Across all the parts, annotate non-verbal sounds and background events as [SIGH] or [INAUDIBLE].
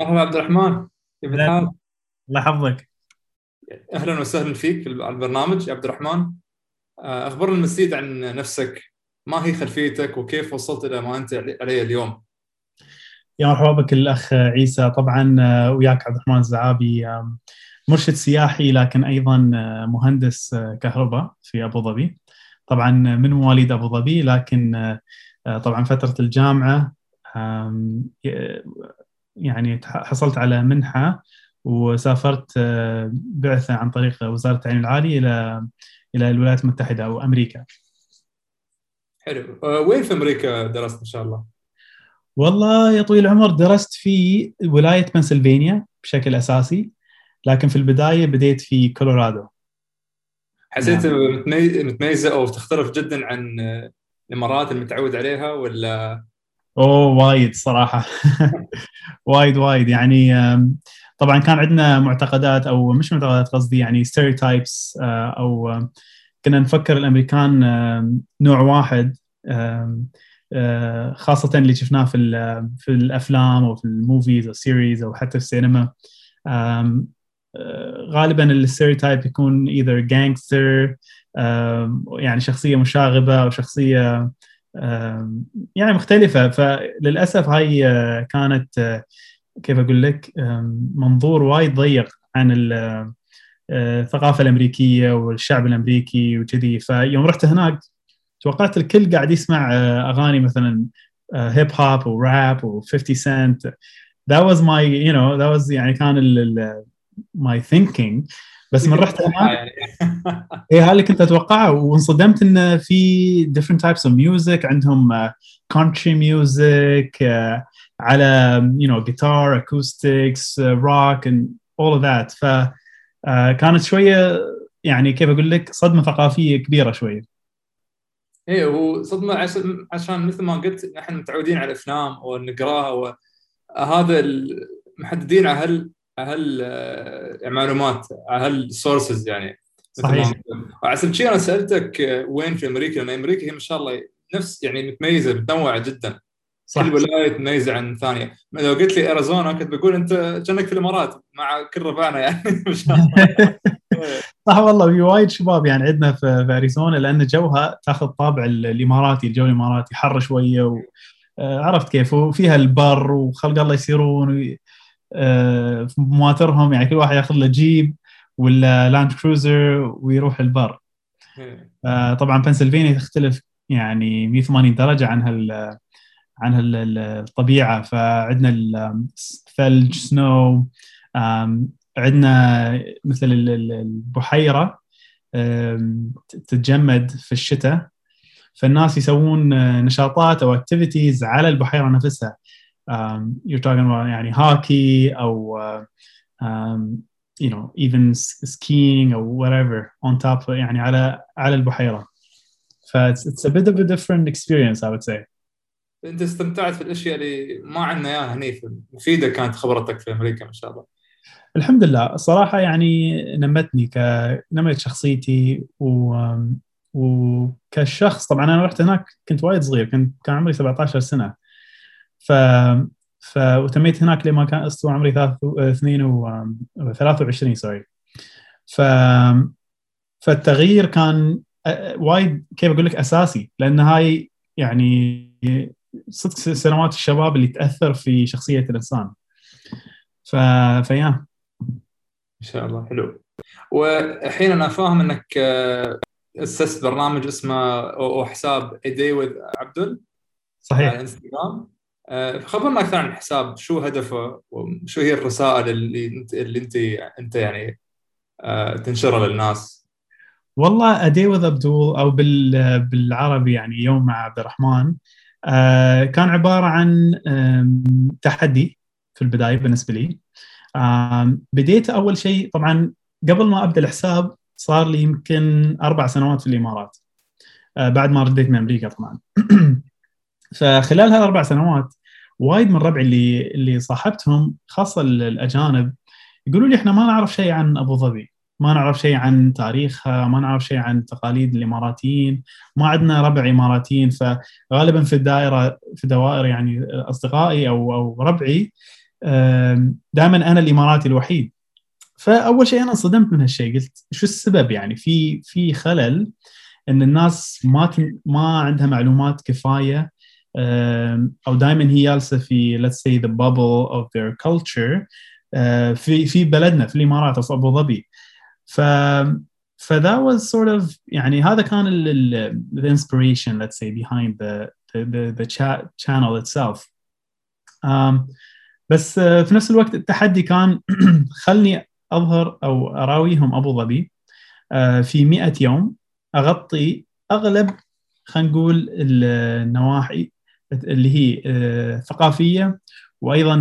مرحبا عبد الرحمن كيف الحال؟ الله يحفظك. أهلا وسهلا فيك في البرنامج يا عبد الرحمن. آه، أخبرنا المزيد عن نفسك. ما هي خلفيتك وكيف وصلت إلى ما أنت عليه اليوم؟ يا مرحبا بك الأخ عيسى. طبعا آه، وياك عبد الرحمن الزعابي مرشد سياحي لكن أيضا آه، مهندس كهرباء في أبو ظبي. طبعا من مواليد أبو ظبي لكن طبعا فترة الجامعة يعني حصلت على منحة وسافرت آه، بعثة عن طريق وزارة التعليم العالي إلى إلى الولايات المتحدة أو أمريكا. حلو، آه، وين في أمريكا درست إن شاء الله؟ والله يا طويل العمر درست في ولاية بنسلفانيا بشكل أساسي لكن في البداية بديت في كولورادو. حسيت نعم. متميزة أو تختلف جدا عن الإمارات المتعود عليها ولا أوه وايد صراحة. [LAUGHS] وايد وايد. يعني طبعا كان عندنا معتقدات أو مش معتقدات قصدي يعني stereotypes آه، أو كنا نفكر الأمريكان نوع واحد آه، خاصة اللي شفناه في في الأفلام أو في ال movies أو ال series أو حتى في السينما. آه، غالبا ال stereotype يكون either gangster يعني شخصية مشاغبة أو شخصية يعني مختلفة. فللأسف هاي كانت كيف أقول لك منظور وايد ضيق عن آه، الثقافة الأمريكية والشعب الأمريكي وكذي. فيوم رحت هناك توقعت الكل قاعد يسمع آه، أغاني مثلا hip hop و rap و50 سنت that was my you know that was يعني كان ال my thinking. بس من رحت هناك. [LAUGHS] [LAUGHS] اي هذا اللي كنت اتوقعه وانصدمت انه في different types of music. عندهم uh, country music uh, على you know guitar acoustics uh, rock and all of that. ف كانت شوية يعني كيف أقول لك صدمة ثقافية كبيرة شوية. إيه هو صدمة عشان مثل ما قلت نحن متعودين على الافلام ونقراها وهذا محددين على هل هل معلومات هل sources يعني. صحيح. عشان شي أنا سألتك وين في أمريكا؟ لأن أمريكا هي ما شاء الله نفس يعني متميزة متنوعه جدا. صح. كل ولاية متميزه عن الثانية لو قلت لي أريزونا كنت بقول أنت كأنك في الإمارات مع كل ربعنا يعني. [LAUGHS] ما شاء الله. [LAUGHS] صح والله في وايد شباب يعني عندنا في, في أريزونا لأن جوها تأخذ طابع الإماراتي الجو الإماراتي حر شوية و... آه، عرفت كيف؟ وفيها البر وخلق الله يسيرون آه، مواترهم يعني كل واحد ياخذ له جيب. ولا لاند كروزر ويروح البر. آه، طبعا بنسلفانيا تختلف يعني 180 درجة عن هال عن الطبيعة. فعندنا الثلج سنو عندنا مثل البحيرة تتجمد في الشتاء. فالناس يسوون نشاطات أو اكتيفيتيز على البحيرة نفسها. um, you're talking about يعني أو uh, um, you know even skiing or whatever on top يعني على على البحيرة. ف it's, it's a bit of a different experience I would say. انت استمتعت في الاشياء اللي ما عندنا إياها هني مفيدة كانت خبرتك في أمريكا ما شاء الله. الحمد لله. الصراحه يعني نمتني ك نمت شخصيتي و وكشخص طبعا أنا رحت هناك كنت وايد صغير كنت كان عمري 17 سنة. ف ف وتميت هناك لما كان استوى عمري 22 و 23 سوري ف فالتغيير كان وايد كيف أقول لك أساسي لأن هاي يعني صدق سنوات الشباب اللي تأثر في شخصية الإنسان. ف فيا. إن شاء الله حلو. والحين أنا فاهم إنك أسست برنامج اسمه أو حساب Day with عبدل صحيح. على الانستغرام آه، خبرنا أكثر عن الحساب. شو هدفه وشو هي الرسائل اللي انت اللي انت أنت يعني آه، تنشرها للناس؟ والله ادي وذ عبدول أو بالعربي يعني يوم مع عبد الرحمن آه، كان عبارة عن تحدي في البداية بالنسبة لي. بديت أول شيء طبعا قبل ما أبدأ الحساب صار لي يمكن أربع سنوات في الإمارات بعد ما رديت من أمريكا طبعا. [CLEARS THROAT] فخلال هالأربع سنوات وايد من ربعي اللي اللي صاحبتهم خاصة الأجانب يقولوا لي إحنا ما نعرف شيء عن أبو ظبي. ما نعرف شيء عن تاريخها ما نعرف شيء عن تقاليد الإماراتيين. ما عندنا ربع إماراتيين فغالبا في الدائرة في دوائر يعني أصدقائي أو أو ربعي دائما أنا الإماراتي الوحيد. فأول شيء أنا انصدمت من هالشيء قلت شو السبب يعني؟ في في خلل إن الناس ما ما عندها معلومات كفاية أو دائما هي جالسة في let's say the bubble of their culture في في بلدنا في الإمارات أو في أبو ظبي. ف ف that was sort of يعني هذا كان ال the inspiration let's say behind the the the, the chat channel itself. um, بس في نفس الوقت التحدي كان [CLEARS THROAT] خلني أظهر أو أراويهم أبو ظبي في 100 يوم أغطي أغلب خلينا نقول النواحي اللي هي ثقافية وأيضا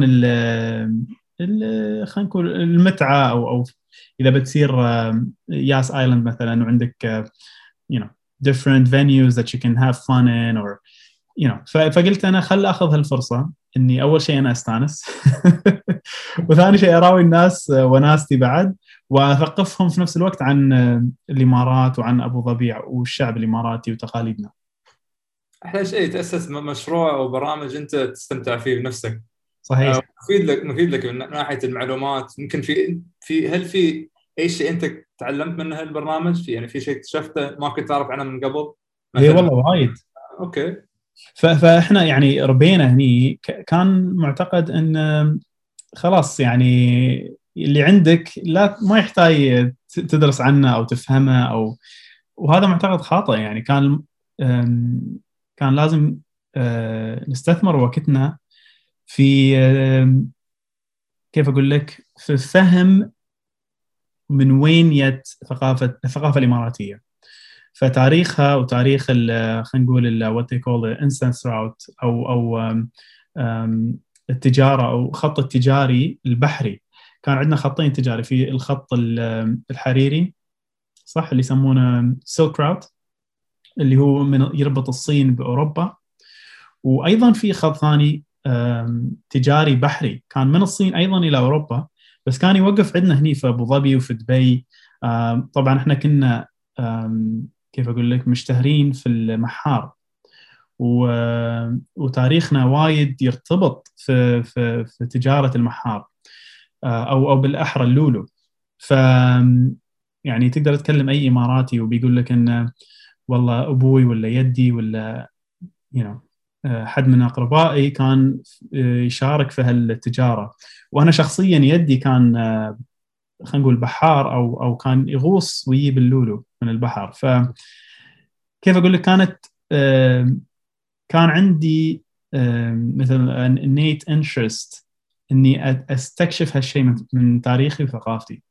خلينا نقول المتعة أو أو إذا بتصير ياس آيلاند مثلا وعندك you know different venues that you can have fun in or you know فقلت أنا خل أخذ هالفرصة إني أول شيء أنا أستانس [LAUGHS] وثاني شيء أراوي الناس وناستي بعد وأثقفهم في نفس الوقت عن الإمارات وعن أبو ظبي والشعب الإماراتي وتقاليدنا. أحلى شيء تأسس مشروع أو برامج أنت تستمتع فيه بنفسك. صحيح. آه، مفيد لك مفيد لك من ناحية المعلومات يمكن في في هل في أي شيء أنت تعلمت من هالبرنامج في يعني في شيء اكتشفته ما كنت تعرف عنه من قبل؟ اي والله وايد. أوكي. فإحنا يعني ربينا هني كان معتقد إن خلاص يعني اللي عندك لا ما يحتاج تدرس عنه أو تفهمه أو وهذا معتقد خاطئ يعني كان كان لازم نستثمر وقتنا في كيف أقول لك؟ في فهم من وين يت ثقافة الثقافة الإماراتية. فتاريخها وتاريخ خلينا نقول وات they call the instance route أو أو التجارة أو خط التجاري البحري. كان عندنا خطين تجاري في الخط الحريري صح؟ اللي يسمونه سيلك راوت اللي هو من يربط الصين بأوروبا. وأيضا في خط ثاني تجاري بحري. كان من الصين أيضا إلى أوروبا بس كان يوقف عندنا هني في أبو ظبي وفي دبي. طبعا إحنا كنا كيف أقول لك مشتهرين في المحار. وتاريخنا وايد يرتبط في في, في تجارة المحار أو أو بالأحرى اللولو. ف يعني تقدر تكلم أي إماراتي وبيقول لك انه والله أبوي ولا يدي ولا you know حد من أقربائي كان يشارك في هالتجارة. وأنا شخصيا يدي كان خلينا نقول بحار أو أو كان يغوص ويجيب اللولو من البحر. ف كيف أقول لك؟ كانت كان عندي مثل innate interest إني أستكشف هالشيء من تاريخي وثقافتي.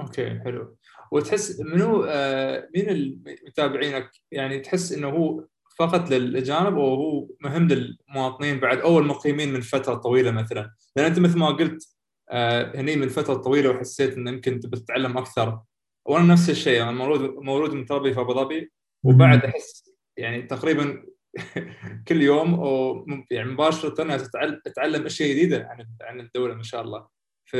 أوكي حلو. وتحس منو آه، مين المتابعينك يعني تحس إنه هو فقط للأجانب أو هو مهم للمواطنين بعد اول مقيمين من فترة طويلة مثلا. لأن أنت مثل ما قلت آه، هني من فترة طويلة وحسيت إن يمكن تبي تتعلم أكثر. وأنا نفس الشيء أنا مولود مولود متربي في أبو ظبي. وبعد أحس يعني تقريبا [LAUGHS] كل يوم أو يعني مباشرة أتعلم أشياء جديدة عن عن الدولة ما شاء الله. ف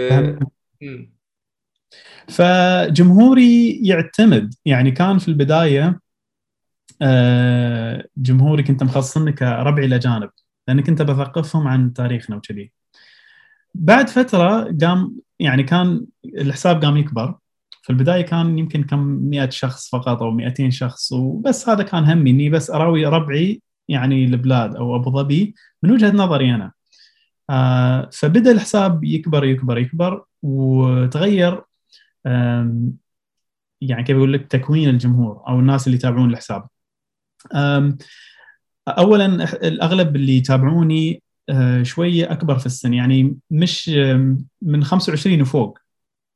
فجمهوري يعتمد يعني كان في البداية آه، جمهوري كنت مخصصني كربعي الاجانب لأني كنت بثقفهم عن تاريخنا وكذي. بعد فترة قام يعني كان الحساب قام يكبر. في البداية كان يمكن كم 100 شخص فقط أو 200 شخص وبس هذا كان همي إني بس أراوي ربعي يعني البلاد أو أبو ظبي من وجهة نظري أنا. آه فبدأ الحساب يكبر يكبر يكبر وتغير يعني كيف أقول لك تكوين الجمهور أو الناس اللي يتابعون الحساب. اولا الأغلب اللي يتابعوني شوية أكبر في السن يعني مش من 25 وفوق.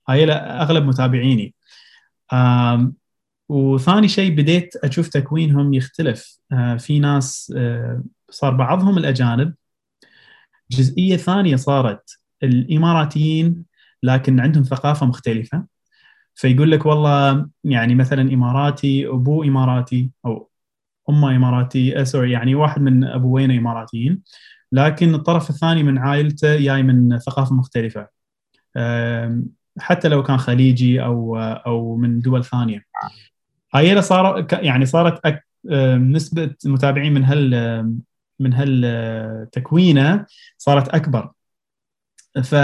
هاي أغلب متابعيني. وثاني شيء بديت أشوف تكوينهم يختلف. في ناس صار بعضهم الأجانب. جزئية ثانية صارت الإماراتيين لكن عندهم ثقافة مختلفة. فيقول لك والله يعني مثلا إماراتي ابوه إماراتي أو امه إماراتي سوري يعني واحد من ابوينا إماراتيين. لكن الطرف الثاني من عائلته جاي من ثقافة مختلفة. حتى لو كان خليجي أو أو من دول ثانية. هاي صار يعني صارت أك... نسبة المتابعين من هال من هالتكوينه صارت أكبر. ف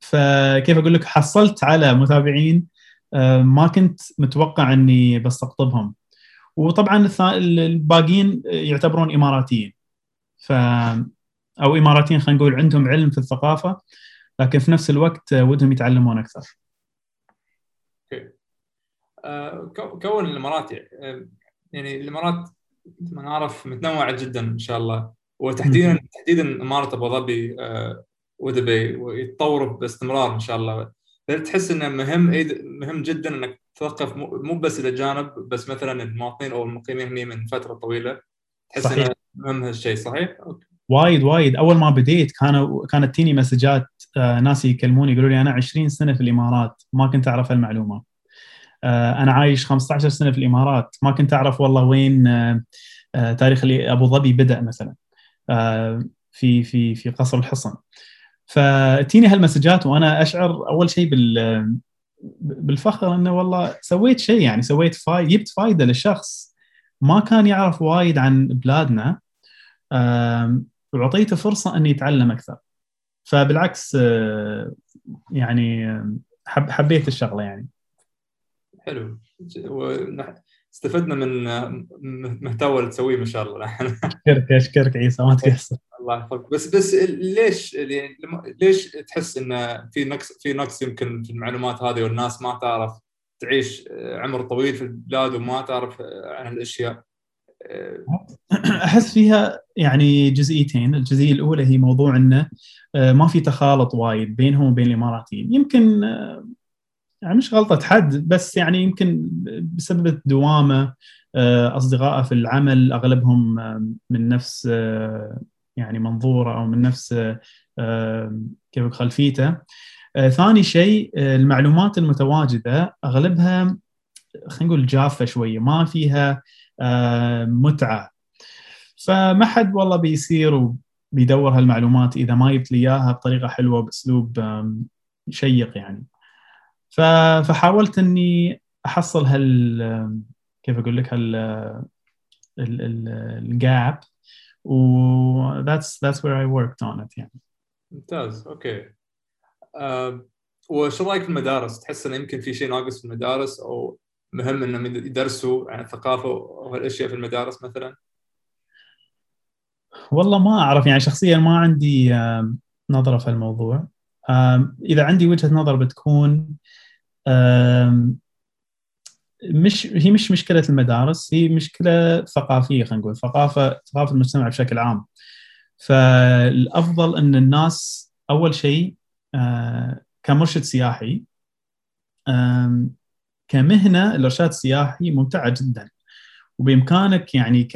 فكيف أقول لك؟ حصلت على متابعين آه، ما كنت متوقع إني بستقطبهم. وطبعا الباقيين يعتبرون إماراتيين. ف أو إماراتيين خلينا نقول عندهم علم في الثقافة لكن في نفس الوقت ودهم يتعلمون أكثر. أوكي. آه، كون الإمارات يعني الإمارات ما نعرف متنوعة جدا إن شاء الله. وتحديدا تحديدا إمارة أبو ظبي آه، ودبي ويتطوروا باستمرار إن شاء الله تحس إنه مهم مهم جدا إنك تثقف مو بس الاجانب بس مثلا المواطنين أو المقيمين هنا من فترة طويلة تحس صحيح. انه مهم هالشيء صحيح؟ أوكي. وايد وايد أول ما بديت كانوا كانت تيني messages آه ناس يكلموني يقولوا لي أنا 20 سنة في الإمارات ما كنت أعرف المعلومه آه أنا عايش 15 سنة في الإمارات ما كنت أعرف والله وين آه تاريخ أبو ظبي بدأ مثلا في في في قصر الحصن فتيني هال messages وأنا أشعر أول شيء بال بالفخر إنه والله سويت شيء يعني سويت فايدة جبت فائده للشخص. ما كان يعرف وايد عن بلادنا وأعطيته فرصة إنه يتعلم أكثر. فبالعكس آه، يعني حب حبيت الشغلة يعني. حلو. استفدنا من محتوى اللي تسويه ما شاء الله. [LAUGHS] أشكرك أشكرك عيسى ما تقصر. الله يحفظك. بس بس ليش يعني ليش تحس إن في نقص في نقص يمكن في المعلومات هذه والناس ما تعرف تعيش عمر طويل في البلاد وما تعرف عن الأشياء؟ أحس فيها يعني جزئيتين، الجزئية الأولى هي موضوع إنه ما في تخالط وايد بينهم وبين الإماراتيين، يمكن يعني مش غلطة حد بس يعني يمكن بسبب الدوامة اصدقائه في العمل أغلبهم من نفس يعني منظورة أو من نفس كيف خلفيته. ثاني شيء المعلومات المتواجدة أغلبها خلينا نقول جافة شوية ما فيها متعة. فما حد والله بيصير وبيدور هالمعلومات إذا ما جبت لي إياها بطريقة حلوة باسلوب شيق يعني. فحاولت إني أحصل هال كيف أقول لك هال الـ gap و that's that's where I worked on it يعني ممتاز أوكي أه وش رأيك في المدارس؟ تحس انه يمكن في شيء ناقص في المدارس أو مهم إنهم يدرسوا عن الثقافة وهالاشياء في المدارس مثلا؟ والله ما أعرف يعني شخصيا ما عندي نظرة في الموضوع إذا عندي وجهة نظر بتكون مش هي مش مشكلة المدارس هي مشكلة ثقافية خلينا نقول ثقافة ثقافة المجتمع بشكل عام. فالأفضل إن الناس أول شيء آه، كمرشد سياحي كمهنة الارشاد السياحي ممتعة جدا. وبإمكانك يعني ك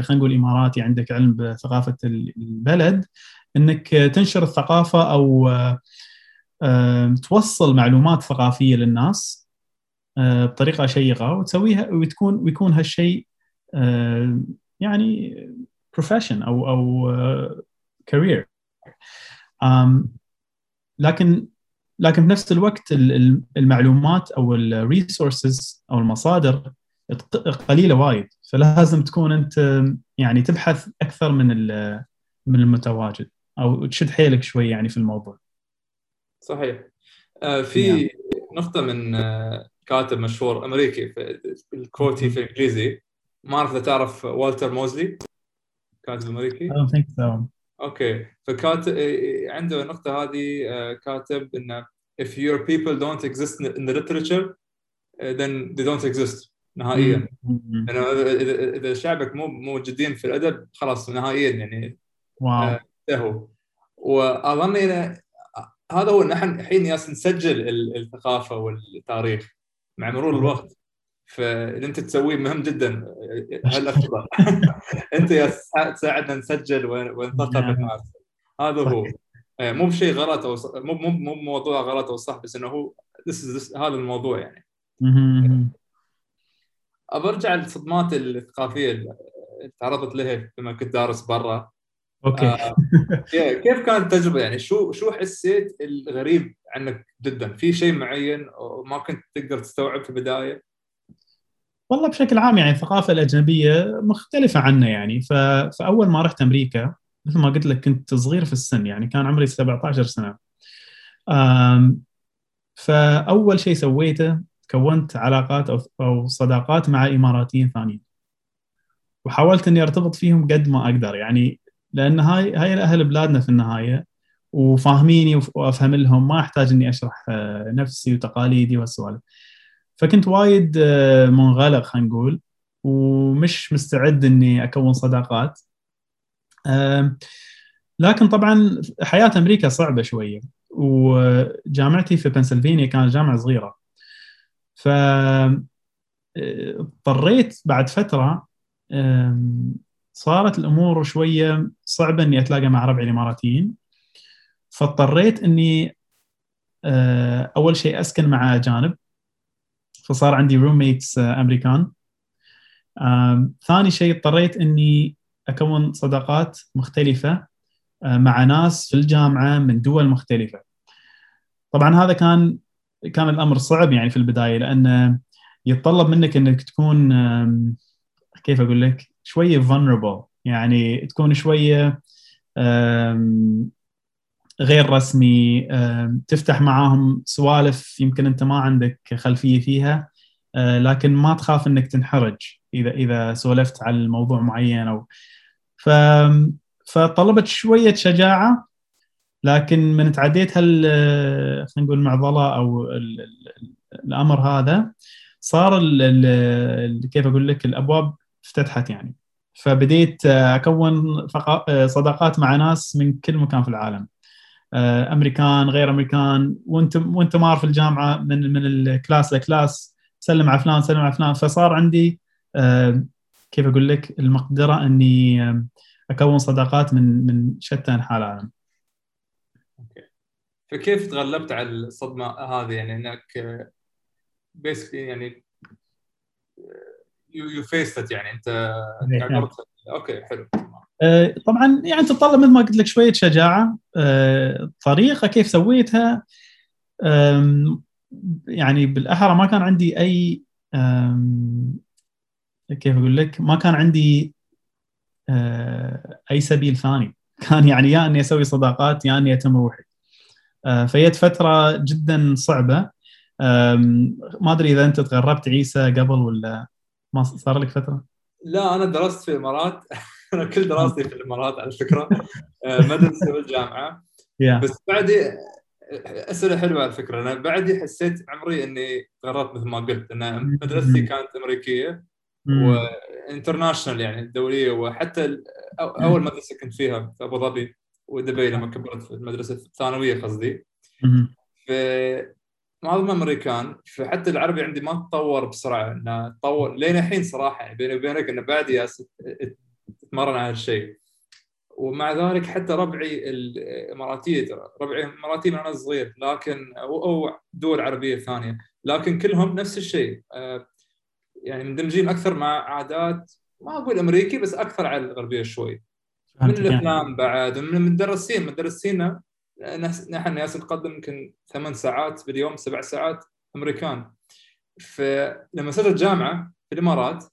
خلينا نقول إماراتي عندك علم بثقافة البلد إنك تنشر الثقافة أو توصل معلومات ثقافية للناس آه، بطريقة شيقة وتسويها وتكون ويكون هالشيء آه، يعني profession أو أو career لكن لكن في نفس الوقت المعلومات أو ال resources أو المصادر قليلة وايد فلازم تكون أنت يعني تبحث أكثر من من المتواجد أو تشد حيلك شوي يعني في الموضوع. صحيح. آه في نعم. نقطة من آه كاتب مشهور أمريكي في الكوت في الإنجليزي ما أعرف إذا تعرف والتر موزلي كاتب أمريكي. I don't think so. أوكي فكاتب عنده النقطة هذه آه، كاتب إنه if your people don't exist in the literature آه، then they don't exist نهائيا. لأنه اذا اذا شعبك مو موجودين في الأدب خلاص نهائيا يعني واو. انتهوا. وأظن انه هذا هو نحن الحين ياس نسجل الثقافة والتاريخ مع مرور الوقت. فاللي أنت تسويه مهم جدا هالافضل [LAUGHS] أنت يا تساعدنا نسجل ونثقف نعم. الناس. هذا هو. إيه، مو بشيء غلط أو مو مو مو موضوع غلط أو صح بس إنه هو this is this هذا الموضوع يعني. أبى أرجع للصدمات الثقافية اللي تعرضت لها لما كنت دارس برا. أوكي. آه كيف كانت التجربة؟ يعني شو شو حسيت الغريب عنك جدا؟ في شيء معين ما كنت تقدر تستوعب في البداية؟ والله بشكل عام يعني الثقافة الأجنبية مختلفة عنا يعني. فأول ما رحت أمريكا مثل ما قلت لك كنت صغير في السن يعني كان عمري 17 سنة. فأول شيء سويته كونت علاقات أو صداقات مع إماراتيين ثانيين. وحاولت إني أرتبط فيهم قد ما أقدر يعني لأن هاي هاي أهل بلادنا في النهاية وفاهميني وأفهم لهم ما أحتاج إني أشرح آه، نفسي وتقاليدي والسوالف. فكنت وايد آه، منغلق خلينا نقول ومش مستعد إني أكون صداقات. لكن طبعا حياة أمريكا صعبة شوية وجامعتي في بنسلفانيا كانت جامعة صغيرة. ف اضطريت بعد فترة صارت الأمور شوية صعبة إني أتلاقى مع ربعي الإماراتيين. فاضطريت إني آه، أول شيء أسكن مع اجانب فصار عندي روميتس آه، أمريكان. ثاني شيء اضطريت إني أكون صداقات مختلفة آه، مع ناس في الجامعة من دول مختلفة. طبعا هذا كان كان الأمر صعب يعني في البداية لأن يتطلب منك إنك تكون كيف أقول لك؟ شوية vulnerable. يعني تكون شوية غير رسمي تفتح معاهم سوالف يمكن أنت ما عندك خلفية فيها آه، لكن ما تخاف إنك تنحرج إذا إذا سولفت على الموضوع معين أو ف فطلبت شوية شجاعة لكن يوم تعديت هال خلينا نقول المعضله أو ال ال الأمر هذا صار ال كيف أقول لك الأبواب افتتحت يعني. فبديت أكون صداقات مع ناس من كل مكان في العالم. أمريكان غير أمريكان. وأنت وأنت مار في الجامعة من من ال class ل class سلم على فلان سلم على فلان. فصار عندي كيف أقول لك المقدرة إني أكون صداقات من من شتى أنحاء العالم. فكيف تغلبت على الصدمة هذه؟ يعني إنك basically يعني you faced يعني أنت إيه. أوكي حلو. آه، طبعا يعني تتطلب مثل ما قلت لك شوية شجاعة آه، طريقة كيف سويتها يعني بالأحرى ما كان عندي أي كيف أقول لك؟ ما كان عندي آه، أي سبيل ثاني. [LAUGHS] كان يعني يا إني أسوي صداقات يا إني أتم روحي. فهي فترة جدا صعبة. ما أدري إذا أنت تغربت عيسى قبل ولا ما صار لك فترة؟ لا أنا درست في الإمارات. [LAUGHS] أنا كل دراستي في الإمارات على فكرة. آه، مدرسه بالجامعة بس بعدي أسئلة حلوة على فكرة. أنا بعدي حسيت عمري إني تغربت مثل ما قلت. ان مدرستي كانت أمريكية وانترناشونال يعني دولية. وحتى أول مدرسة كنت فيها في أبو ظبي. ودبي لما كبرت في المدرسة الثانوية قصدي. ف معظم أمريكان فحتى العربي عندي ما تطور بسرعة إنه تطور لين الحين صراحة بيني وبينك إنه بعد تتمرن على هالشيء. ومع ذلك حتى ربعي الإماراتية ربعي اماراتي من أنا صغير لكن أو دول عربية ثانية لكن كلهم نفس الشيء. آه، يعني مندمجين أكثر مع عادات ما أقول أمريكي بس أكثر على الغربية شوي. من الافلام بعد من المدرسين. مدرسينا نحن ناس نقدم يمكن ثمان ساعات باليوم سبع ساعات أمريكان. فلما صرت الجامعة في الإمارات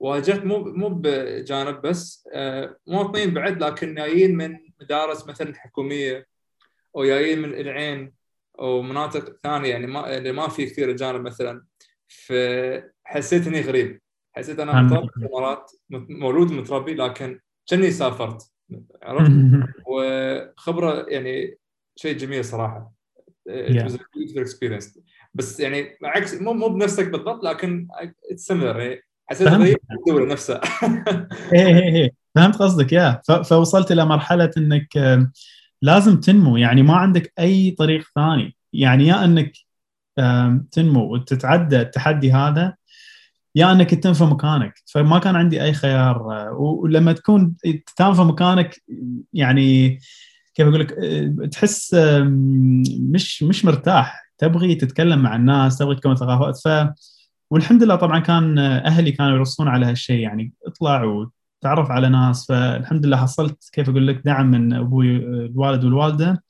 واجهت مو مو بجانب بس آه، مواطنين بعد لكن جايين من مدارس مثلا حكومية أو جايين من العين أو مناطق ثانية يعني ما يعني ما في كثير اجانب مثلا. فحسيت إني غريب. حسيت أنا متربي في الإمارات مولود متربي لكن كأني سافرت عرفت؟ [LAUGHS] وخبرة يعني شيء جميل صراحة. experience بس يعني عكس مو مو بنفسك بالضبط لكن similar يعني حسيت الدولة نفسها [LAUGHS] إيه إيه إيه. فهمت قصدك يا فوصلت إلى مرحلة إنك لازم تنمو. يعني ما عندك أي طريق ثاني. يعني يا إنك تنمو وتتعدى التحدي هذا يا انك تنفى مكانك. فما كان عندي أي خيار. ولما تكون تنفى مكانك يعني كيف أقول لك تحس مش مش مرتاح. تبغي تتكلم مع الناس تبغي تكون ثقافات. ف والحمد لله طبعا كان أهلي كانوا يرصون على هالشيء يعني اطلع وتعرف على ناس. فالحمد لله حصلت كيف أقول لك دعم من أبوي الوالد والوالدة.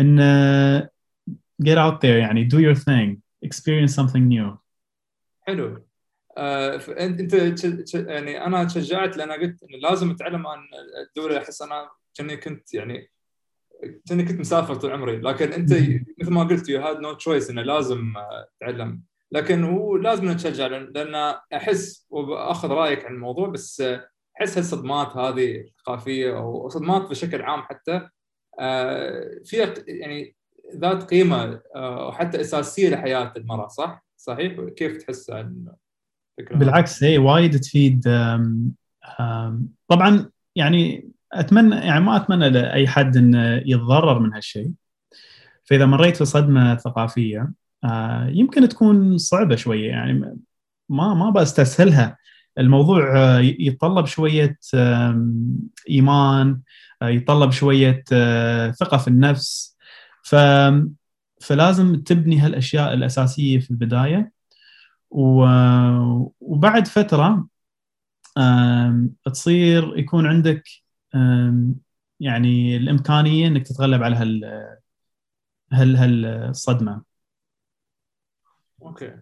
إن get out there. يعني do your thing. Experience something new. حلو. آه انت يعني أنا تشجعت لأن قلت إنه لازم أتعلم عن الدولة أحس أنا كأني كنت يعني كأني كنت مسافر طول عمري لكن أنت مثل ما قلت you had no choice إنه لازم تتعلم لكن هو لازم نتشجع لأن أحس وبأخذ رأيك عن الموضوع بس أحس هالصدمات هذه الثقافيه أو صدمات بشكل عام حتى فيها يعني ذات قيمة وحتى أساسية لحياة المرأة صح؟ صحيح؟ كيف تحس عن بالعكس هي وايد تفيد أم أم طبعا يعني أتمنى يعني ما أتمنى لأي حد إنه يتضرر من هالشيء. فإذا مريت في صدمه ثقافية آه، يمكن تكون صعبة شوية. يعني ما ما بستسهلها الموضوع آه، يتطلب شوية إيمان آه، يتطلب شوية ثقة في النفس. ف فلازم تبني هالأشياء الأساسية في البداية. وبعد فترة تصير يكون عندك يعني الإمكانية إنك تتغلب على هال هال هالصدمة. أوكي.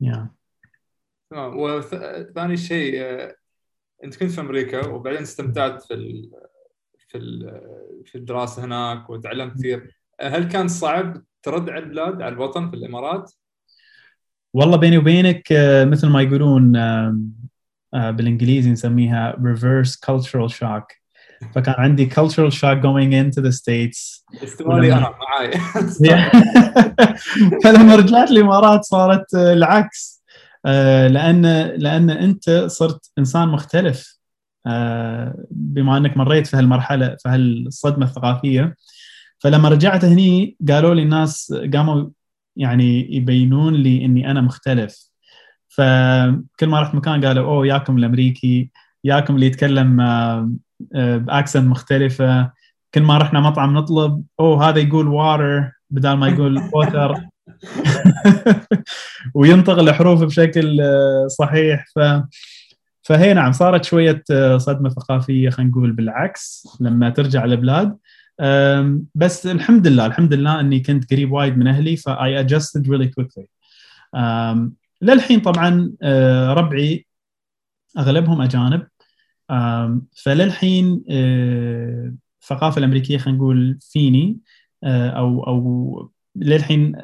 يا تمام. وثاني شيء آه، أنت كنت في أمريكا وبعدين استمتعت في ال في ال في الدراسة هناك وتعلمت كثير. هل كان صعب ترد على البلاد على الوطن في الإمارات؟ والله بيني وبينك آه، مثل ما يقولون آه، بالإنجليزي نسميها reverse cultural shock. فكان عندي cultural shock going into the states. استوالي أنا معاي. [LAUGHS] [LAUGHS] فلما رجعت الامارات صارت العكس. آه، لأن لأن أنت صرت إنسان مختلف. بما أنك مريت في هالمرحلة في هالصدمة الثقافية. فلما رجعت هني قالوا لي الناس قاموا يعني يبينون لي إني أنا مختلف. فكل ما رحت مكان قالوا أوه ياكم الأمريكي ياكم اللي يتكلم بأكسنت مختلفة. كل ما رحنا مطعم نطلب أوه هذا يقول water بدل ما يقول water [LAUGHS] وينطق الحروف بشكل آه، صحيح. ف فهي نعم صارت شوية آه، صدمة ثقافية خلينا نقول بالعكس لما ترجع البلاد بس الحمد لله الحمد لله إني كنت قريب وايد من أهلي ف I adjusted really quickly. للحين طبعا آه، ربعي أغلبهم أجانب. فللحين آه، الثقافه الأمريكية خلينا نقول فيني آه، أو أو للحين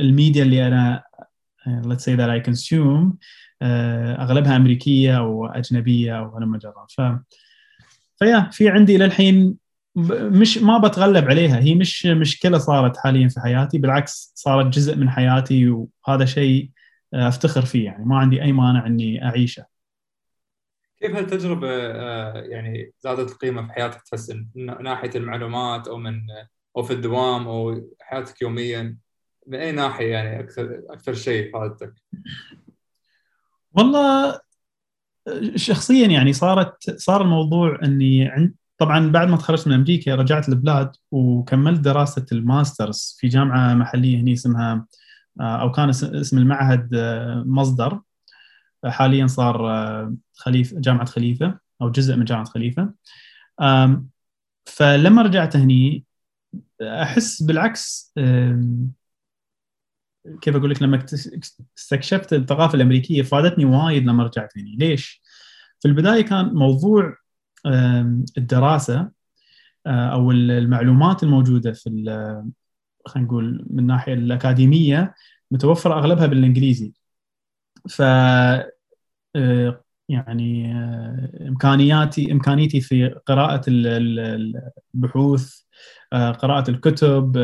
الميديا اللي أنا آه، let's say that I consume أغلبها أمريكية أو أجنبية أو هلم جرا ف فيا في عندي للحين مش ما بتغلب عليها. هي مش مشكلة صارت حاليا في حياتي بالعكس صارت جزء من حياتي وهذا شيء أفتخر فيه يعني. ما عندي أي مانع إني أعيشه. كيف هالتجربة آه، يعني زادت القيمة في حياتك؟ تحس من ناحية المعلومات أو من أو في الدوام أو حياتك يوميا من أي ناحية يعني أكثر أكثر شيء فادتك؟ والله شخصيا يعني صارت صار الموضوع إني طبعا بعد ما تخرجت من أمريكا رجعت البلاد وكملت دراسة الماسترز في جامعة محلية هنا اسمها آه، أو كان اسم المعهد آه، مصدر. حاليا صار آه، خليفه جامعة خليفة أو جزء من جامعة خليفة. فلما رجعت هني أحس بالعكس كيف أقول لك لما استكشفت الثقافة الأمريكية فادتني وايد لما رجعت هني. ليش؟ في البداية كان موضوع الدراسة آه، أو المعلومات الموجودة في خلينا نقول من الناحيه الأكاديمية متوفرة أغلبها بالإنجليزي. ف آه، يعني آه، امكانياتي إمكانيتي في قراءة البحوث قراءة الكتب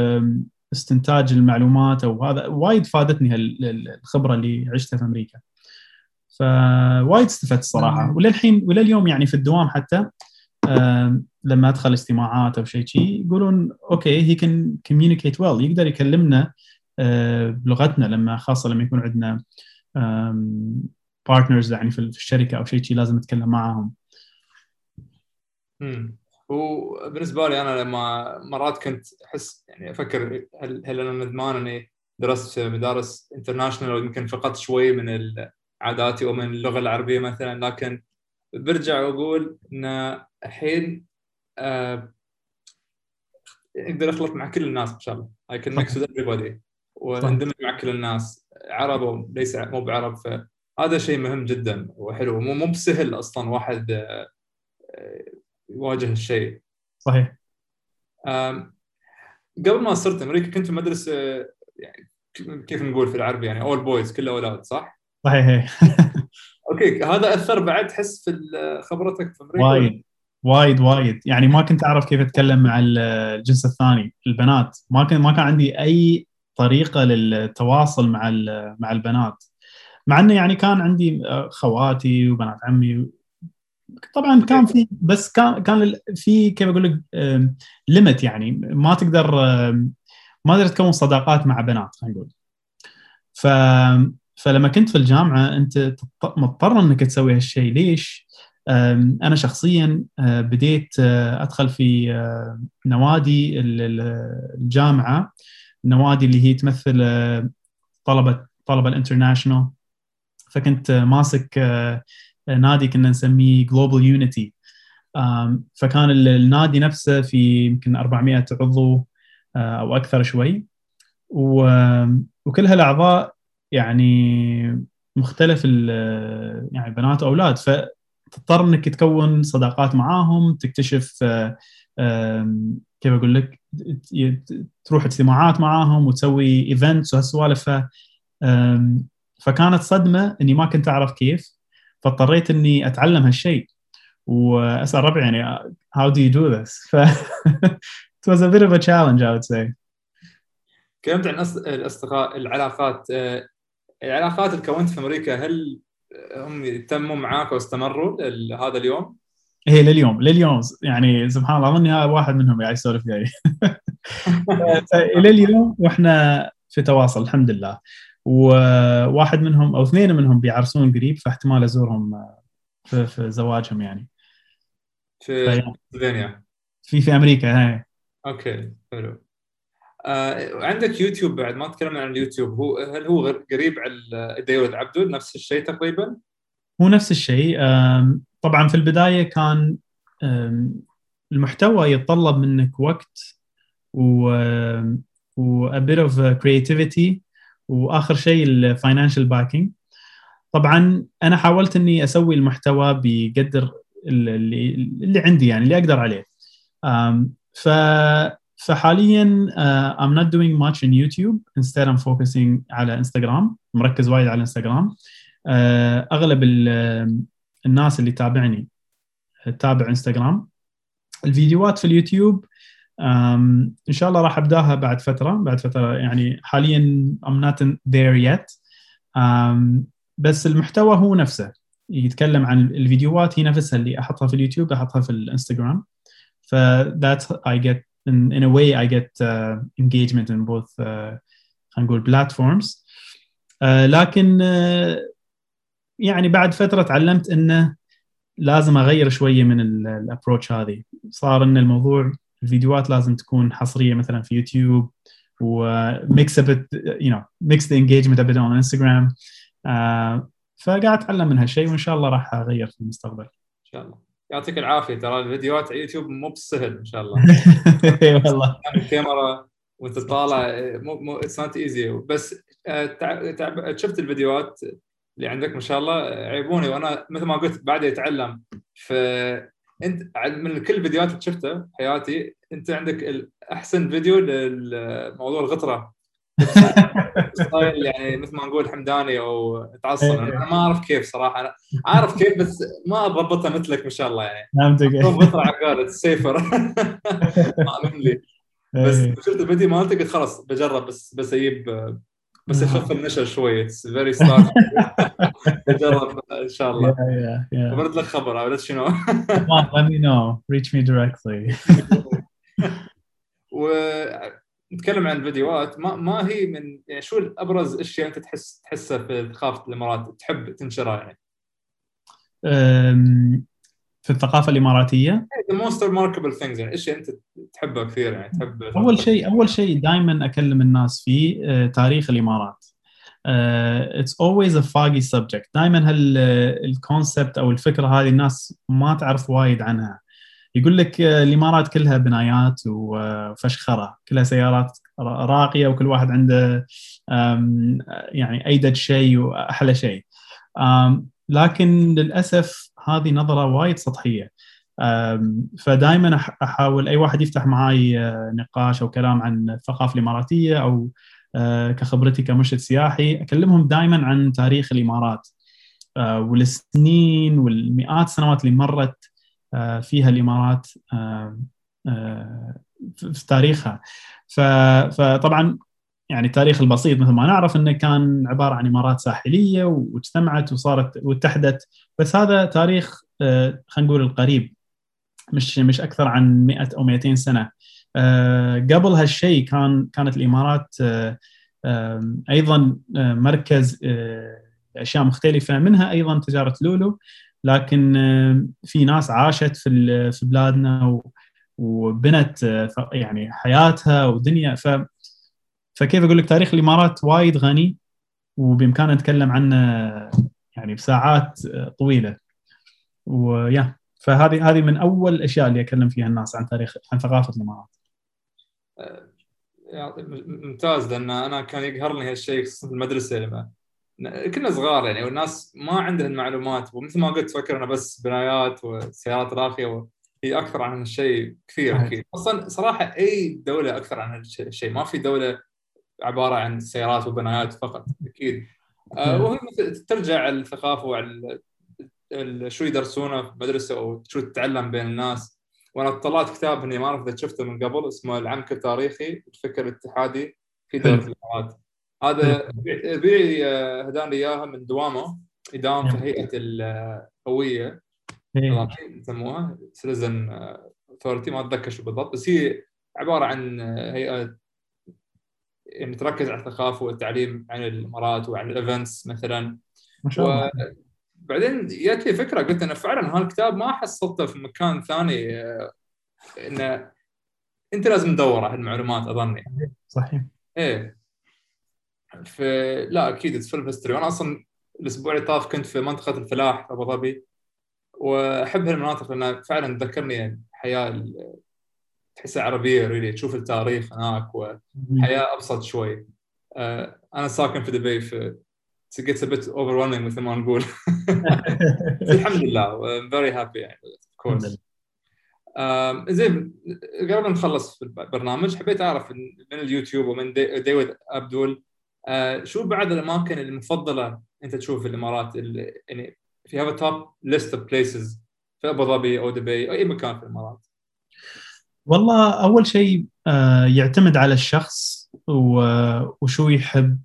استنتاج المعلومات أو هذا وايد فادتني الخبرة اللي عشتها في أمريكا. فوايد استفدت الصراحه وللحين ولليوم يعني في الدوام حتى لما أدخل اجتماعات أو شيء شيء يقولون أوكي he can communicate well يقدر يكلمنا بلغتنا لما خاصة لما يكون عندنا partners يعني في الشركة أو شيء شيء لازم نتكلم معاهم. امم وبالنسبه لي أنا لما مرات كنت أحس يعني أفكر هل هل أنا ندمان أني درست في مدارس international ويمكن فقدت شوي من عاداتي ومن اللغة العربية مثلا لكن برجع وأقول إن الحين آه أقدر أخلط مع كل الناس إن شاء الله. Can mix with everybody. وأندمج مع كل الناس. عرب وليس مو بعرب هذا شيء مهم جدا وحلو. مو مو بسهل أصلا واحد آه، يواجه الشيء. صحيح. قبل ما صرت أمريكا كنت في مدرسة يعني كيف نقول في العربي يعني اول بويز كله أولاد صح؟ صحيح. okay هذا أثر بعد تحس في خبرتك في أمريكا؟ وايد وايد وايد. يعني ما كنت أعرف كيف أتكلم مع الجنس الثاني البنات. ما كان ما كان عندي أي طريقة للتواصل مع مع البنات. مع إنه يعني كان عندي خواتي وبنات عمي. طبعا كان في بس كان كان في كيف أقول لك limit يعني. ما تقدر ما تقدر تكون صداقات مع بنات خلينا نقول. ف فلما كنت في الجامعة أنت مضطر إنك تسوي هالشيء. ليش؟ أنا شخصيا بديت أدخل في نوادي الجامعة. النوادي اللي هي تمثل طلبة طلبة ال international. فكنت ماسك نادي كنا نسميه Global Unity فكان النادي نفسه في يمكن 400 عضو أو أكثر شوي. وكل هالأعضاء يعني مختلف يعني بنات وأولاد. فتضطر إنك تكون صداقات معاهم تكتشف كيف أقول لك تروح اجتماعات معاهم وتسوي ايفنتس وهالسوالف. فكانت صدمة إني ما كنت أعرف كيف. فاضطريت إني أتعلم هالشيء. وأسأل ربعي يعني how do you do this? ف it was a bit of a challenge I would say. تكلمت عن الأصدقاء العلاقات آه، العلاقات اللي كونت في أمريكا هل هم تموا معاك واستمروا هذا اليوم؟ هي لليوم لليوم. يعني سبحان الله أظني هذا واحد منهم قاعد يسولف وياي [LAUGHS] إلى اليوم وإحنا في تواصل الحمد لله. وواحد منهم أو اثنين منهم بيعرسون قريب فاحتمال أزورهم في, في زواجهم يعني. في في في أمريكا هاي. okay حلو. آه عندك يوتيوب بعد ما تكلمنا عن اليوتيوب. هو هل هو قريب على ديود عبدو نفس الشيء تقريبا؟ هو نفس الشيء. طبعا في البداية كان المحتوى يتطلب منك وقت و و a bit of creativity وآخر شيء ال financial backing طبعا أنا حاولت إني أسوي المحتوى بقدر اللي, اللي عندي يعني اللي أقدر عليه. ف فحاليا uh, I'm not doing much in YouTube. Instead I'm focusing على انستغرام مركز وايد على انستغرام uh, أغلب الناس اللي تابعني تتابع انستغرام الفيديوهات في اليوتيوب إن شاء الله راح أبدأها بعد فترة. بعد فترة يعني حاليا I'm not there yet. بس المحتوى هو نفسه. يتكلم عن الفيديوهات هي نفسها اللي أحطها في اليوتيوب أحطها في الإنستغرام. ف that's I get in, in a way I get uh, engagement in both uh, خلينا نقول platforms. Uh, لكن uh, يعني بعد فترة تعلمت انه لازم أغير شوية من الابروتش هذه. صار إن الموضوع الفيديوهات لازم تكون حصرية مثلا في يوتيوب و mix up you know mix the engagement a bit on Instagram فقاعد أتعلم من هالشيء وإن شاء الله راح أغير في المستقبل. إن شاء الله. يعطيك العافية ترى الفيديوهات على يوتيوب مو بالسهل إن شاء الله. [LAUGHS] إي والله. الكاميرا وانت طالع مو مو it's not easy بس آه، شفت الفيديوهات اللي عندك ما شاء الله عيبوني. وأنا مثل ما قلت بعد اتعلم ف أنت من كل الفيديوهات اللي شفتها حياتي أنت عندك أحسن فيديو لموضوع الغطرة. style يعني مثل ما نقول حمداني أو تعصب. إيه. أنا ما أعرف كيف صراحة. أنا عارف كيف بس ما أضبطها مثلك ما شاء الله يعني. فهمتك غطره عقال safer لي. بس إيه. شفت الفيديو مالتك؟ قلت خلاص بجرب بس بس أجيب بس يخف النشا شوي. it's very starched بجرب إن شاء الله. برد لك خبر you know let me know. Reach me directly. [LAUGHS] ونتكلم عن الفيديوهات ما ما هي من يعني شو ابرز أشياء أنت تحس تحسها في ثقافة الإمارات تحب تنشرها يعني؟ في الثقافة الإماراتية؟ The most remarkable things يعني أشياء أنت تحبها كثير يعني تحب أول شيء أول شيء دائما أكلم الناس فيه آه، تاريخ الإمارات. it's always a foggy subject دائما هال concept أو الفكرة هذه الناس ما تعرف وايد عنها. يقول لك آه، الإمارات كلها بنايات وفشخره كلها سيارات راقية وكل واحد عنده يعني ايدد شيء وأحلى شيء. لكن للأسف هذه نظرة وايد سطحية. فدائما أحاول أي واحد يفتح معي نقاش أو كلام عن الثقافة الإماراتية أو كخبرتي كمرشد سياحي أكلمهم دائما عن تاريخ الإمارات. والسنين والمئات السنوات اللي مرت فيها الإمارات في تاريخها. فطبعا يعني التاريخ البسيط مثل ما نعرف إنه كان عبارة عن إمارات ساحلية واجتمعت وصارت واتحدت. بس هذا تاريخ آه، خلينا نقول القريب مش مش أكثر عن 100 أو 200 سنة. آه، قبل هالشيء كان كانت الإمارات آه، أيضا مركز اشياء مختلفة. منها أيضا تجارة لولو. لكن في ناس عاشت في في بلادنا وبنت يعني حياتها ودنيا ف فكيف أقول لك تاريخ الإمارات وايد غني وبإمكاننا نتكلم عنه يعني بساعات طويلة ويا فهذه هذه من أول الأشياء اللي أكلم فيها الناس عن تاريخ عن ثقافة الإمارات. ممتاز لأن أنا كان يقهرني هالشيء في المدرسة لما كنا صغار يعني والناس ما عندها المعلومات ومثل ما قلت فكر أنا بس بنايات وسيارات راقية هي أكثر عن هالشيء كثير أكيد. أصلا صراحة أي دولة أكثر عن هالشيء ما في دولة عبارة عن سيارات وبنايات فقط أكيد. آه نعم. وهي ترجع الثقافة وعلى شو يدرسونه في المدرسة أو شو تتعلم بين الناس. وأنا طلعت كتاب إني ما أعرف إذا شفته من قبل اسمه العمق التاريخي الفكر الاتحادي في دولة الإمارات. هذا ابي آه، هداني اياها من دوامه يداوم في نعم. هيئة الهويه يسموها. citizen authority ما أتذكر شو بالضبط بس هي عبارة عن هيئة يعني تركز على الثقافة والتعليم عن الامارات وعن ال events مثلا. ما شاء الله. بعدين جات لي فكرة قلت أنا فعلا هالكتاب ما حصلته في مكان ثاني آه، إنه أنت لازم تدور على المعلومات اظن يعني. صحيح. إيه. لا أكيد it's full of history وأنا أصلا الأسبوع اللي طاف كنت في منطقة الفلاح في أبو ظبي وأحب هالمناطق لأنها فعلا تذكرني الحياة تحسها عربية really تشوف التاريخ هناك وحياة أبسط شوي. آه، أنا ساكن في دبي في a bit overwhelming مثل ما نقول. [LAUGHS] الحمد لله I'm very happy يعني of course. زين قبل ما نخلص في البرنامج حبيت أعرف من اليوتيوب ومن ديويد عبدول شو بعد الأماكن المفضلة أنت تشوف في الامارات يعني you have top list of places في أبو ظبي أو دبي أو أي مكان في الإمارات؟ والله أول شيء آه، يعتمد على الشخص وشو يحب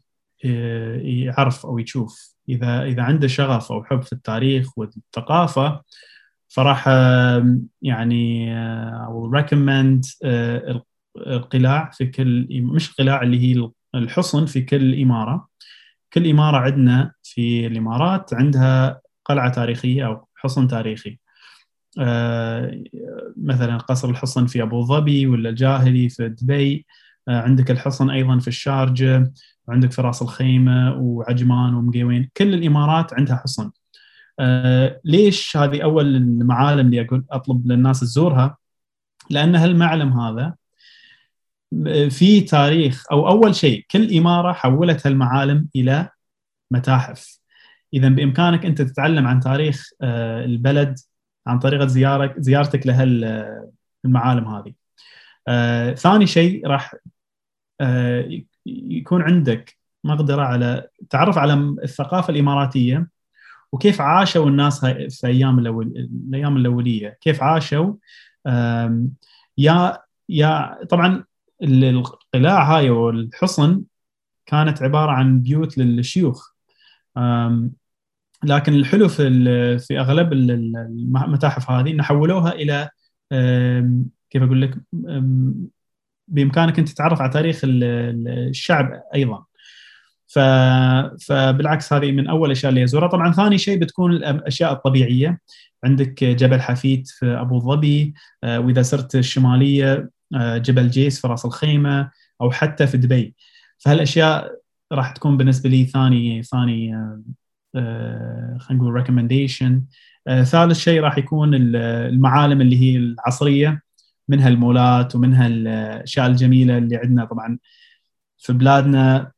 آه، يعرف أو يشوف. إذا إذا عنده شغف أو حب في التاريخ والثقافة فراح يعني ريكومند القلاع في كل مش القلاع اللي هي الحصن في كل إمارة. كل إمارة عندنا في الإمارات عندها قلعة تاريخية أو حصن تاريخي. آه، مثلا قصر الحصن في أبو ظبي ولا الجاهلي في دبي. آه، عندك الحصن أيضا في الشارجة. وعندك في راس الخيمة وعجمان ومقيوين. كل الإمارات عندها حصن. آه، ليش هذه أول المعالم اللي أقول أطلب للناس تزورها؟ لأن هالمعلم هذا في تاريخ أو أول شيء كل إمارة حولت هالمعالم إلى متاحف. اذا بإمكانك أنت تتعلم عن تاريخ البلد عن طريقة زيارك زيارتك لهالمعالم هذه. آه، ثاني شيء راح آه، يكون عندك مقدرة على تعرف على الثقافة الإماراتية وكيف عاشوا الناس في أيام الأول الأيام الأولية، كيف عاشوا؟ يا يا طبعا القلاع هاي والحصن كانت عبارة عن بيوت للشيوخ. لكن الحلو في في أغلب المتاحف هذه ان حولوها إلى كيف أقول لك بإمكانك أنت تتعرف على تاريخ الشعب أيضا. فبالعكس هذه من أول الأشياء اللي ازورها طبعا ثاني شيء بتكون الأشياء الطبيعية. عندك جبل حفيد في أبو ظبي آه، وإذا صرت الشمالية جبل جيس في راس الخيمة أو حتى في دبي. فهالأشياء راح تكون بالنسبة لي ثاني ثاني آه، خلينا نقول recommendation آه، ثالث شيء راح يكون المعالم اللي هي العصرية منها المولات ومنها الاشياء الجميلة اللي عندنا. طبعا في بلادنا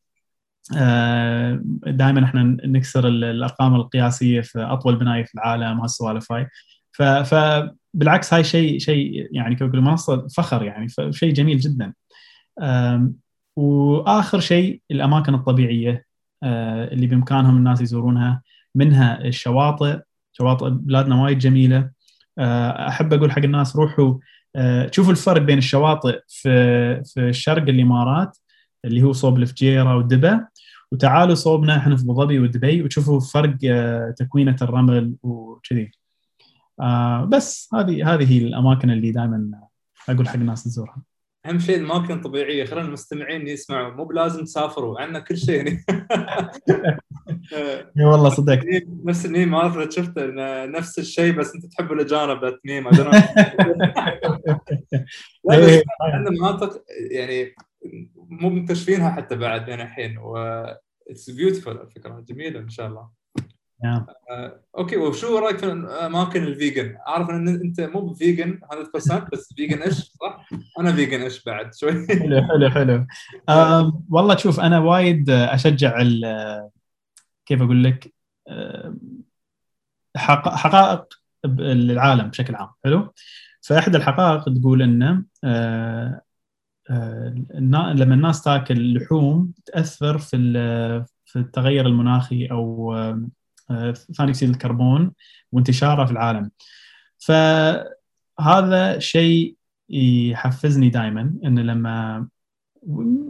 آه، دائما إحنا نكسر الأرقام القياسية في أطول بناية في العالم هالسوالف هاي. بالعكس هاي شيء شيء يعني كيف أقول منصة فخر يعني شيء جميل جدا. وآخر شيء الأماكن الطبيعية آه، اللي بإمكانهم الناس يزورونها منها الشواطئ. شواطئ بلادنا وايد جميلة. آه، أحب أقول حق الناس روحوا آه، شوفوا الفرق بين الشواطئ في في شرق الإمارات اللي هو صوب الفجيرة والدبا وتعالوا صوبنا إحنا في أبو ظبي ودبي وتشوفوا فرق تكوينة الرمل وكذي. بس هذه هذه هي الأماكن اللي دائما أقول حق الناس تزورها أهم شيء الاماكن طبيعية. خلينا المستمعين يسمعوا مو بلازم تسافروا عندنا كل شيء يعني [LAUGHS] إي والله صدق نفس ال name ما شفت نفس الشيء بس أنت تحب الأجانب [LAUGHS] إيه. عندنا مناطق يعني مو منكتشفينها حتى بعد بين الحين و it's beautiful الفكرة جميلة إن شاء الله. نعم. آه، okay وشو رأيك في أماكن ال vegan؟ أعرف إن أنت مو vegan 100% بس vegan-ish؟ صح؟ أنا vegan-ish بعد؟ شوي. حلو حلو حلو. والله شوف أنا وايد أشجع كيف أقول لك؟ حقائق العالم بشكل عام حلو؟ فإحدى الحقائق تقول انه آه، آه، لما الناس تاكل لحوم تأثر في في التغير المناخي أو ثاني اكسيد الكربون وانتشاره في العالم. فهذا شيء يحفزني دائما إن لما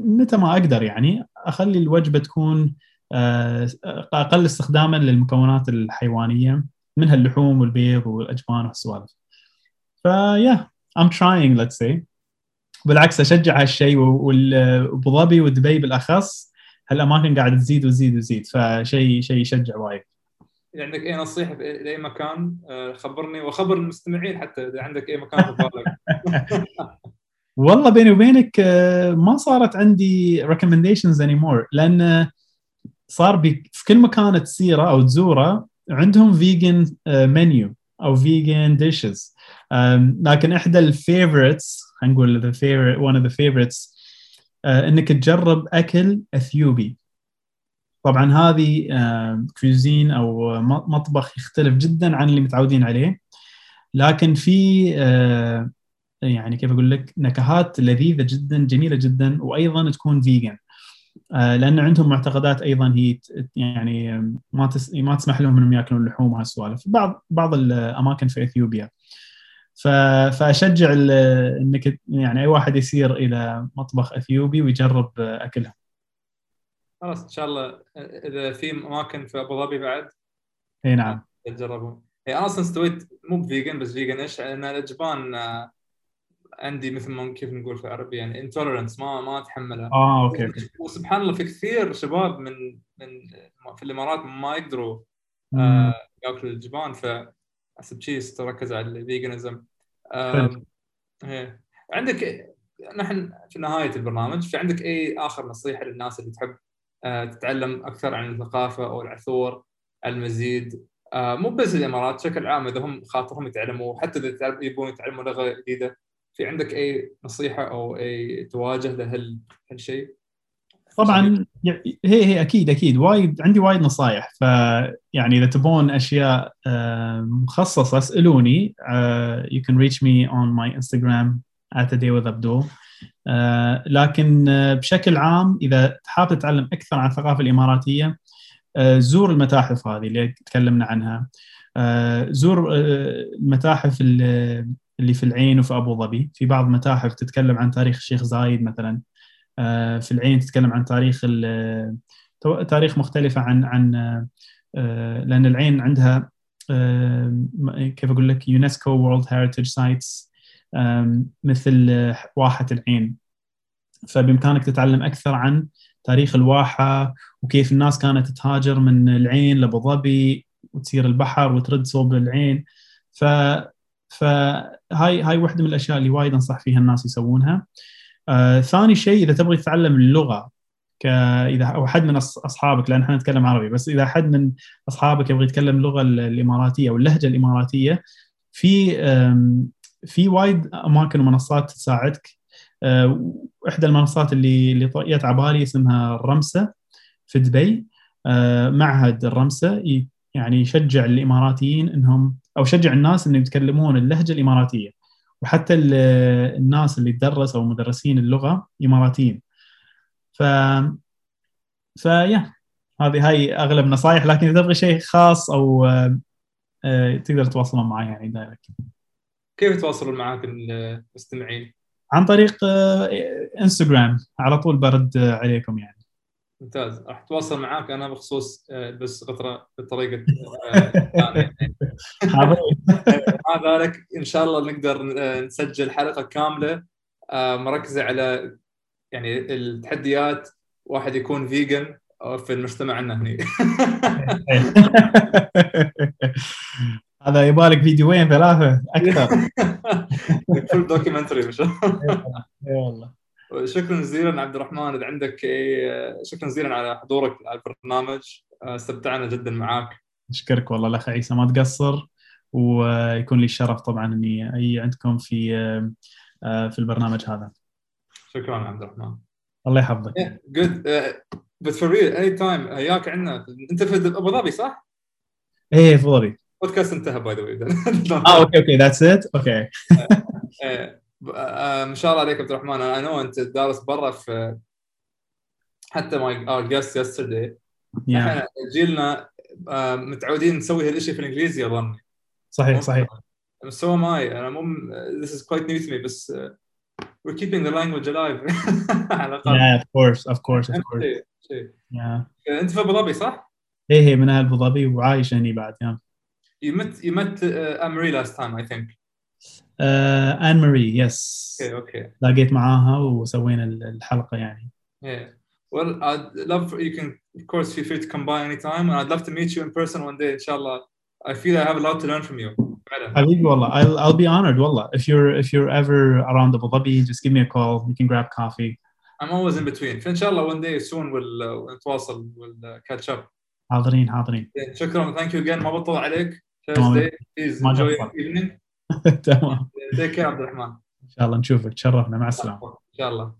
متى ما أقدر يعني أخلي الوجبة تكون آه، أقل استخداما للمكونات الحيوانية منها اللحوم والبيض والأجبان والسوالف. فيا I'm trying let's say. بالعكس أشجع هالشيء وأبو ظبي ودبي بالأخص هالاماكن قاعدة تزيد وتزيد وتزيد فشيء شيء يشجع وايد. عندك أي نصيحة لاي مكان آه، خبرني وخبر المستمعين حتى إذا عندك أي مكان في بالك. [LAUGHS] والله بيني وبينك آه، ما صارت عندي recommendations anymore لأن صار في كل مكان تسيره أو تزوره عندهم vegan menu آه، أو vegan dishes لكن إحدى ال favorites خلينا نقول the favorite one of the favorites إنك تجرب أكل أثيوبي. طبعا هذه cuisine أو مطبخ يختلف جدا عن اللي متعودين عليه. لكن في يعني كيف أقول لك نكهات لذيذة جدا جميلة جدا وأيضا تكون vegan لأن عندهم معتقدات أيضا هي يعني ما تس ما تسمح لهم إنهم يأكلون اللحوم وهالسوالف بعض بعض الأماكن في إثيوبيا. فأشجع إنك يعني أي واحد يسير إلى مطبخ إثيوبي ويجرب أكلهم. خلاص إن شاء الله إذا في أماكن في أبو ظبي بعد. إي نعم. تجربون هي أنا أصلا استويت مو ب vegan بس vegetarian إيش؟ لأن الاجبان آه، عندي مثل ما كيف نقول في العربي يعني intolerance ما ما أتحملها. آه okay okay. وسبحان الله في كثير شباب من من في الإمارات ما يقدروا آه ياكلوا الجبان ف حسب شيء تركز على الفيجنزم. عندك نحن في نهاية البرنامج في عندك أي آخر نصيحة للناس اللي تحب تتعلم أكثر عن الثقافة أو العثور المزيد. آه، مو بس الإمارات بشكل عام إذا هم خاطرهم يتعلموا حتى إذا يبون يتعلموا لغة جديدة في عندك أي نصيحة أو أي تواجه لهالشيء؟ طبعا هي هي أكيد أكيد. وايد عندي وايد نصايح. فيعني إذا تبون أشياء آه، مخصصة اسألوني. you can reach me on my Instagram at a day with Abdul. آه، لكن آه، بشكل عام إذا حاب تتعلم أكثر عن الثقافة الإماراتية آه، زور المتاحف هذه اللي تكلمنا عنها. زور المتاحف اللي في العين وفي أبو ظبي. في بعض المتاحف تتكلم عن تاريخ الشيخ زايد مثلا. في العين تتكلم عن تاريخ تاريخ مختلفة عن عن لأن العين عندها كيف أقول لك يونسكو world heritage sites مثل واحة العين. فبإمكانك تتعلم أكثر عن تاريخ الواحة وكيف الناس كانت تهاجر من العين لأبو ظبي وتسير البحر وترد صوب العين. ف فهاي هاي واحدة من الأشياء اللي وايد أنصح فيها الناس يسوونها. آه، ثاني شيء إذا تبغي تتعلم اللغة ك إذا أو حد من أصحابك لأن إحنا نتكلم عربي بس إذا حد من أصحابك يبغى يتكلم اللغة الإماراتية أو اللهجة الإماراتية في في وايد أماكن ومنصات تساعدك. آه، احدى المنصات اللي اللي جت على بالي اسمها الرمسه في دبي. آه، معهد الرمسة. يعني يشجع الإماراتيين إنهم أو شجع الناس إنهم يتكلمون اللهجة الإماراتية. وحتى الناس اللي تدرس أو مدرسين اللغة إماراتيين. ف فيا هذه هاي أغلب نصائح لكن إذا تبغى شيء خاص أو آه، تقدر تتواصلون معي يعني دايركت كيف يتواصلون معك المستمعين؟ عن طريق إنستغرام. آه، على طول برد عليكم يعني. ممتاز. راح أتواصل معاك أنا بخصوص آه، بس قطره بطريقة [LAUGHS] مع ذلك إن شاء الله نقدر نسجل حلقة كاملة. مركزه على يعني التحديات. واحد يكون vegan في المجتمع هنا [LAUGHS] [LAUGHS] هذا يبالك فيديوين ثلاثة أكثر. full documentary ما شاء الله اي والله. شكرا جزيلا عبد الرحمن إذا عندك شكرا جزيلا على حضورك على البرنامج. استمتعنا جدا معك أشكرك والله الأخ عيسى ما تقصر. ويكون لي الشرف طبعا إني أي عندكم في في البرنامج هذا. شكرا عبد الرحمن. الله يحفظك. جود بس فور ريل اني تايم وياك عندنا. أنت في أبو ظبي صح؟ إيه في ابو ظبي. بودكاست انتهى باي ذا واي آه أوكي أوكي ذاتس ات أوكي. [LAUGHS] ما شاء الله عليك عبد الرحمن. أنا نو أنت دارس برا في حتى ماي اور جيست يسترداي إحنا جيلنا آه، متعودين نسوي هالشيء في الإنجليزي اظن صحيح صحيح. سو ماي أنا مو this is quite new to me بس uh, we're keeping the language alive. [LAUGHS] على الأقل. Yeah of course of course of course. yeah. أنت في أبو ظبي صح؟ إيه هي من أهل أبو ظبي وعايش هني بعد yeah. You met you met uh, Anne Marie last time I think. Uh, Anne Marie yes. Okay okay. لاقيت معاها وسوينا الحلقة يعني. Yeah. Well, I'd love for, you can of course feel free to come by anytime and I'd love to meet you in person one day inshallah. I feel I have a lot to learn from you. حبيبي والله I'll I'll be honored والله if you're if you're ever around Abu Dhabi just give me a call we can grab coffee. I'm always in between فإن شاء الله one day soon we'll uh, نتواصل we'll uh, catch up. حاضرين حاضرين. شكرا thank you again ما بطل عليك. Thursday. [LAUGHS] تمام. Take care عبد الرحمن. إن شاء الله نشوفك تشرفنا مع السلامة. إن شاء الله.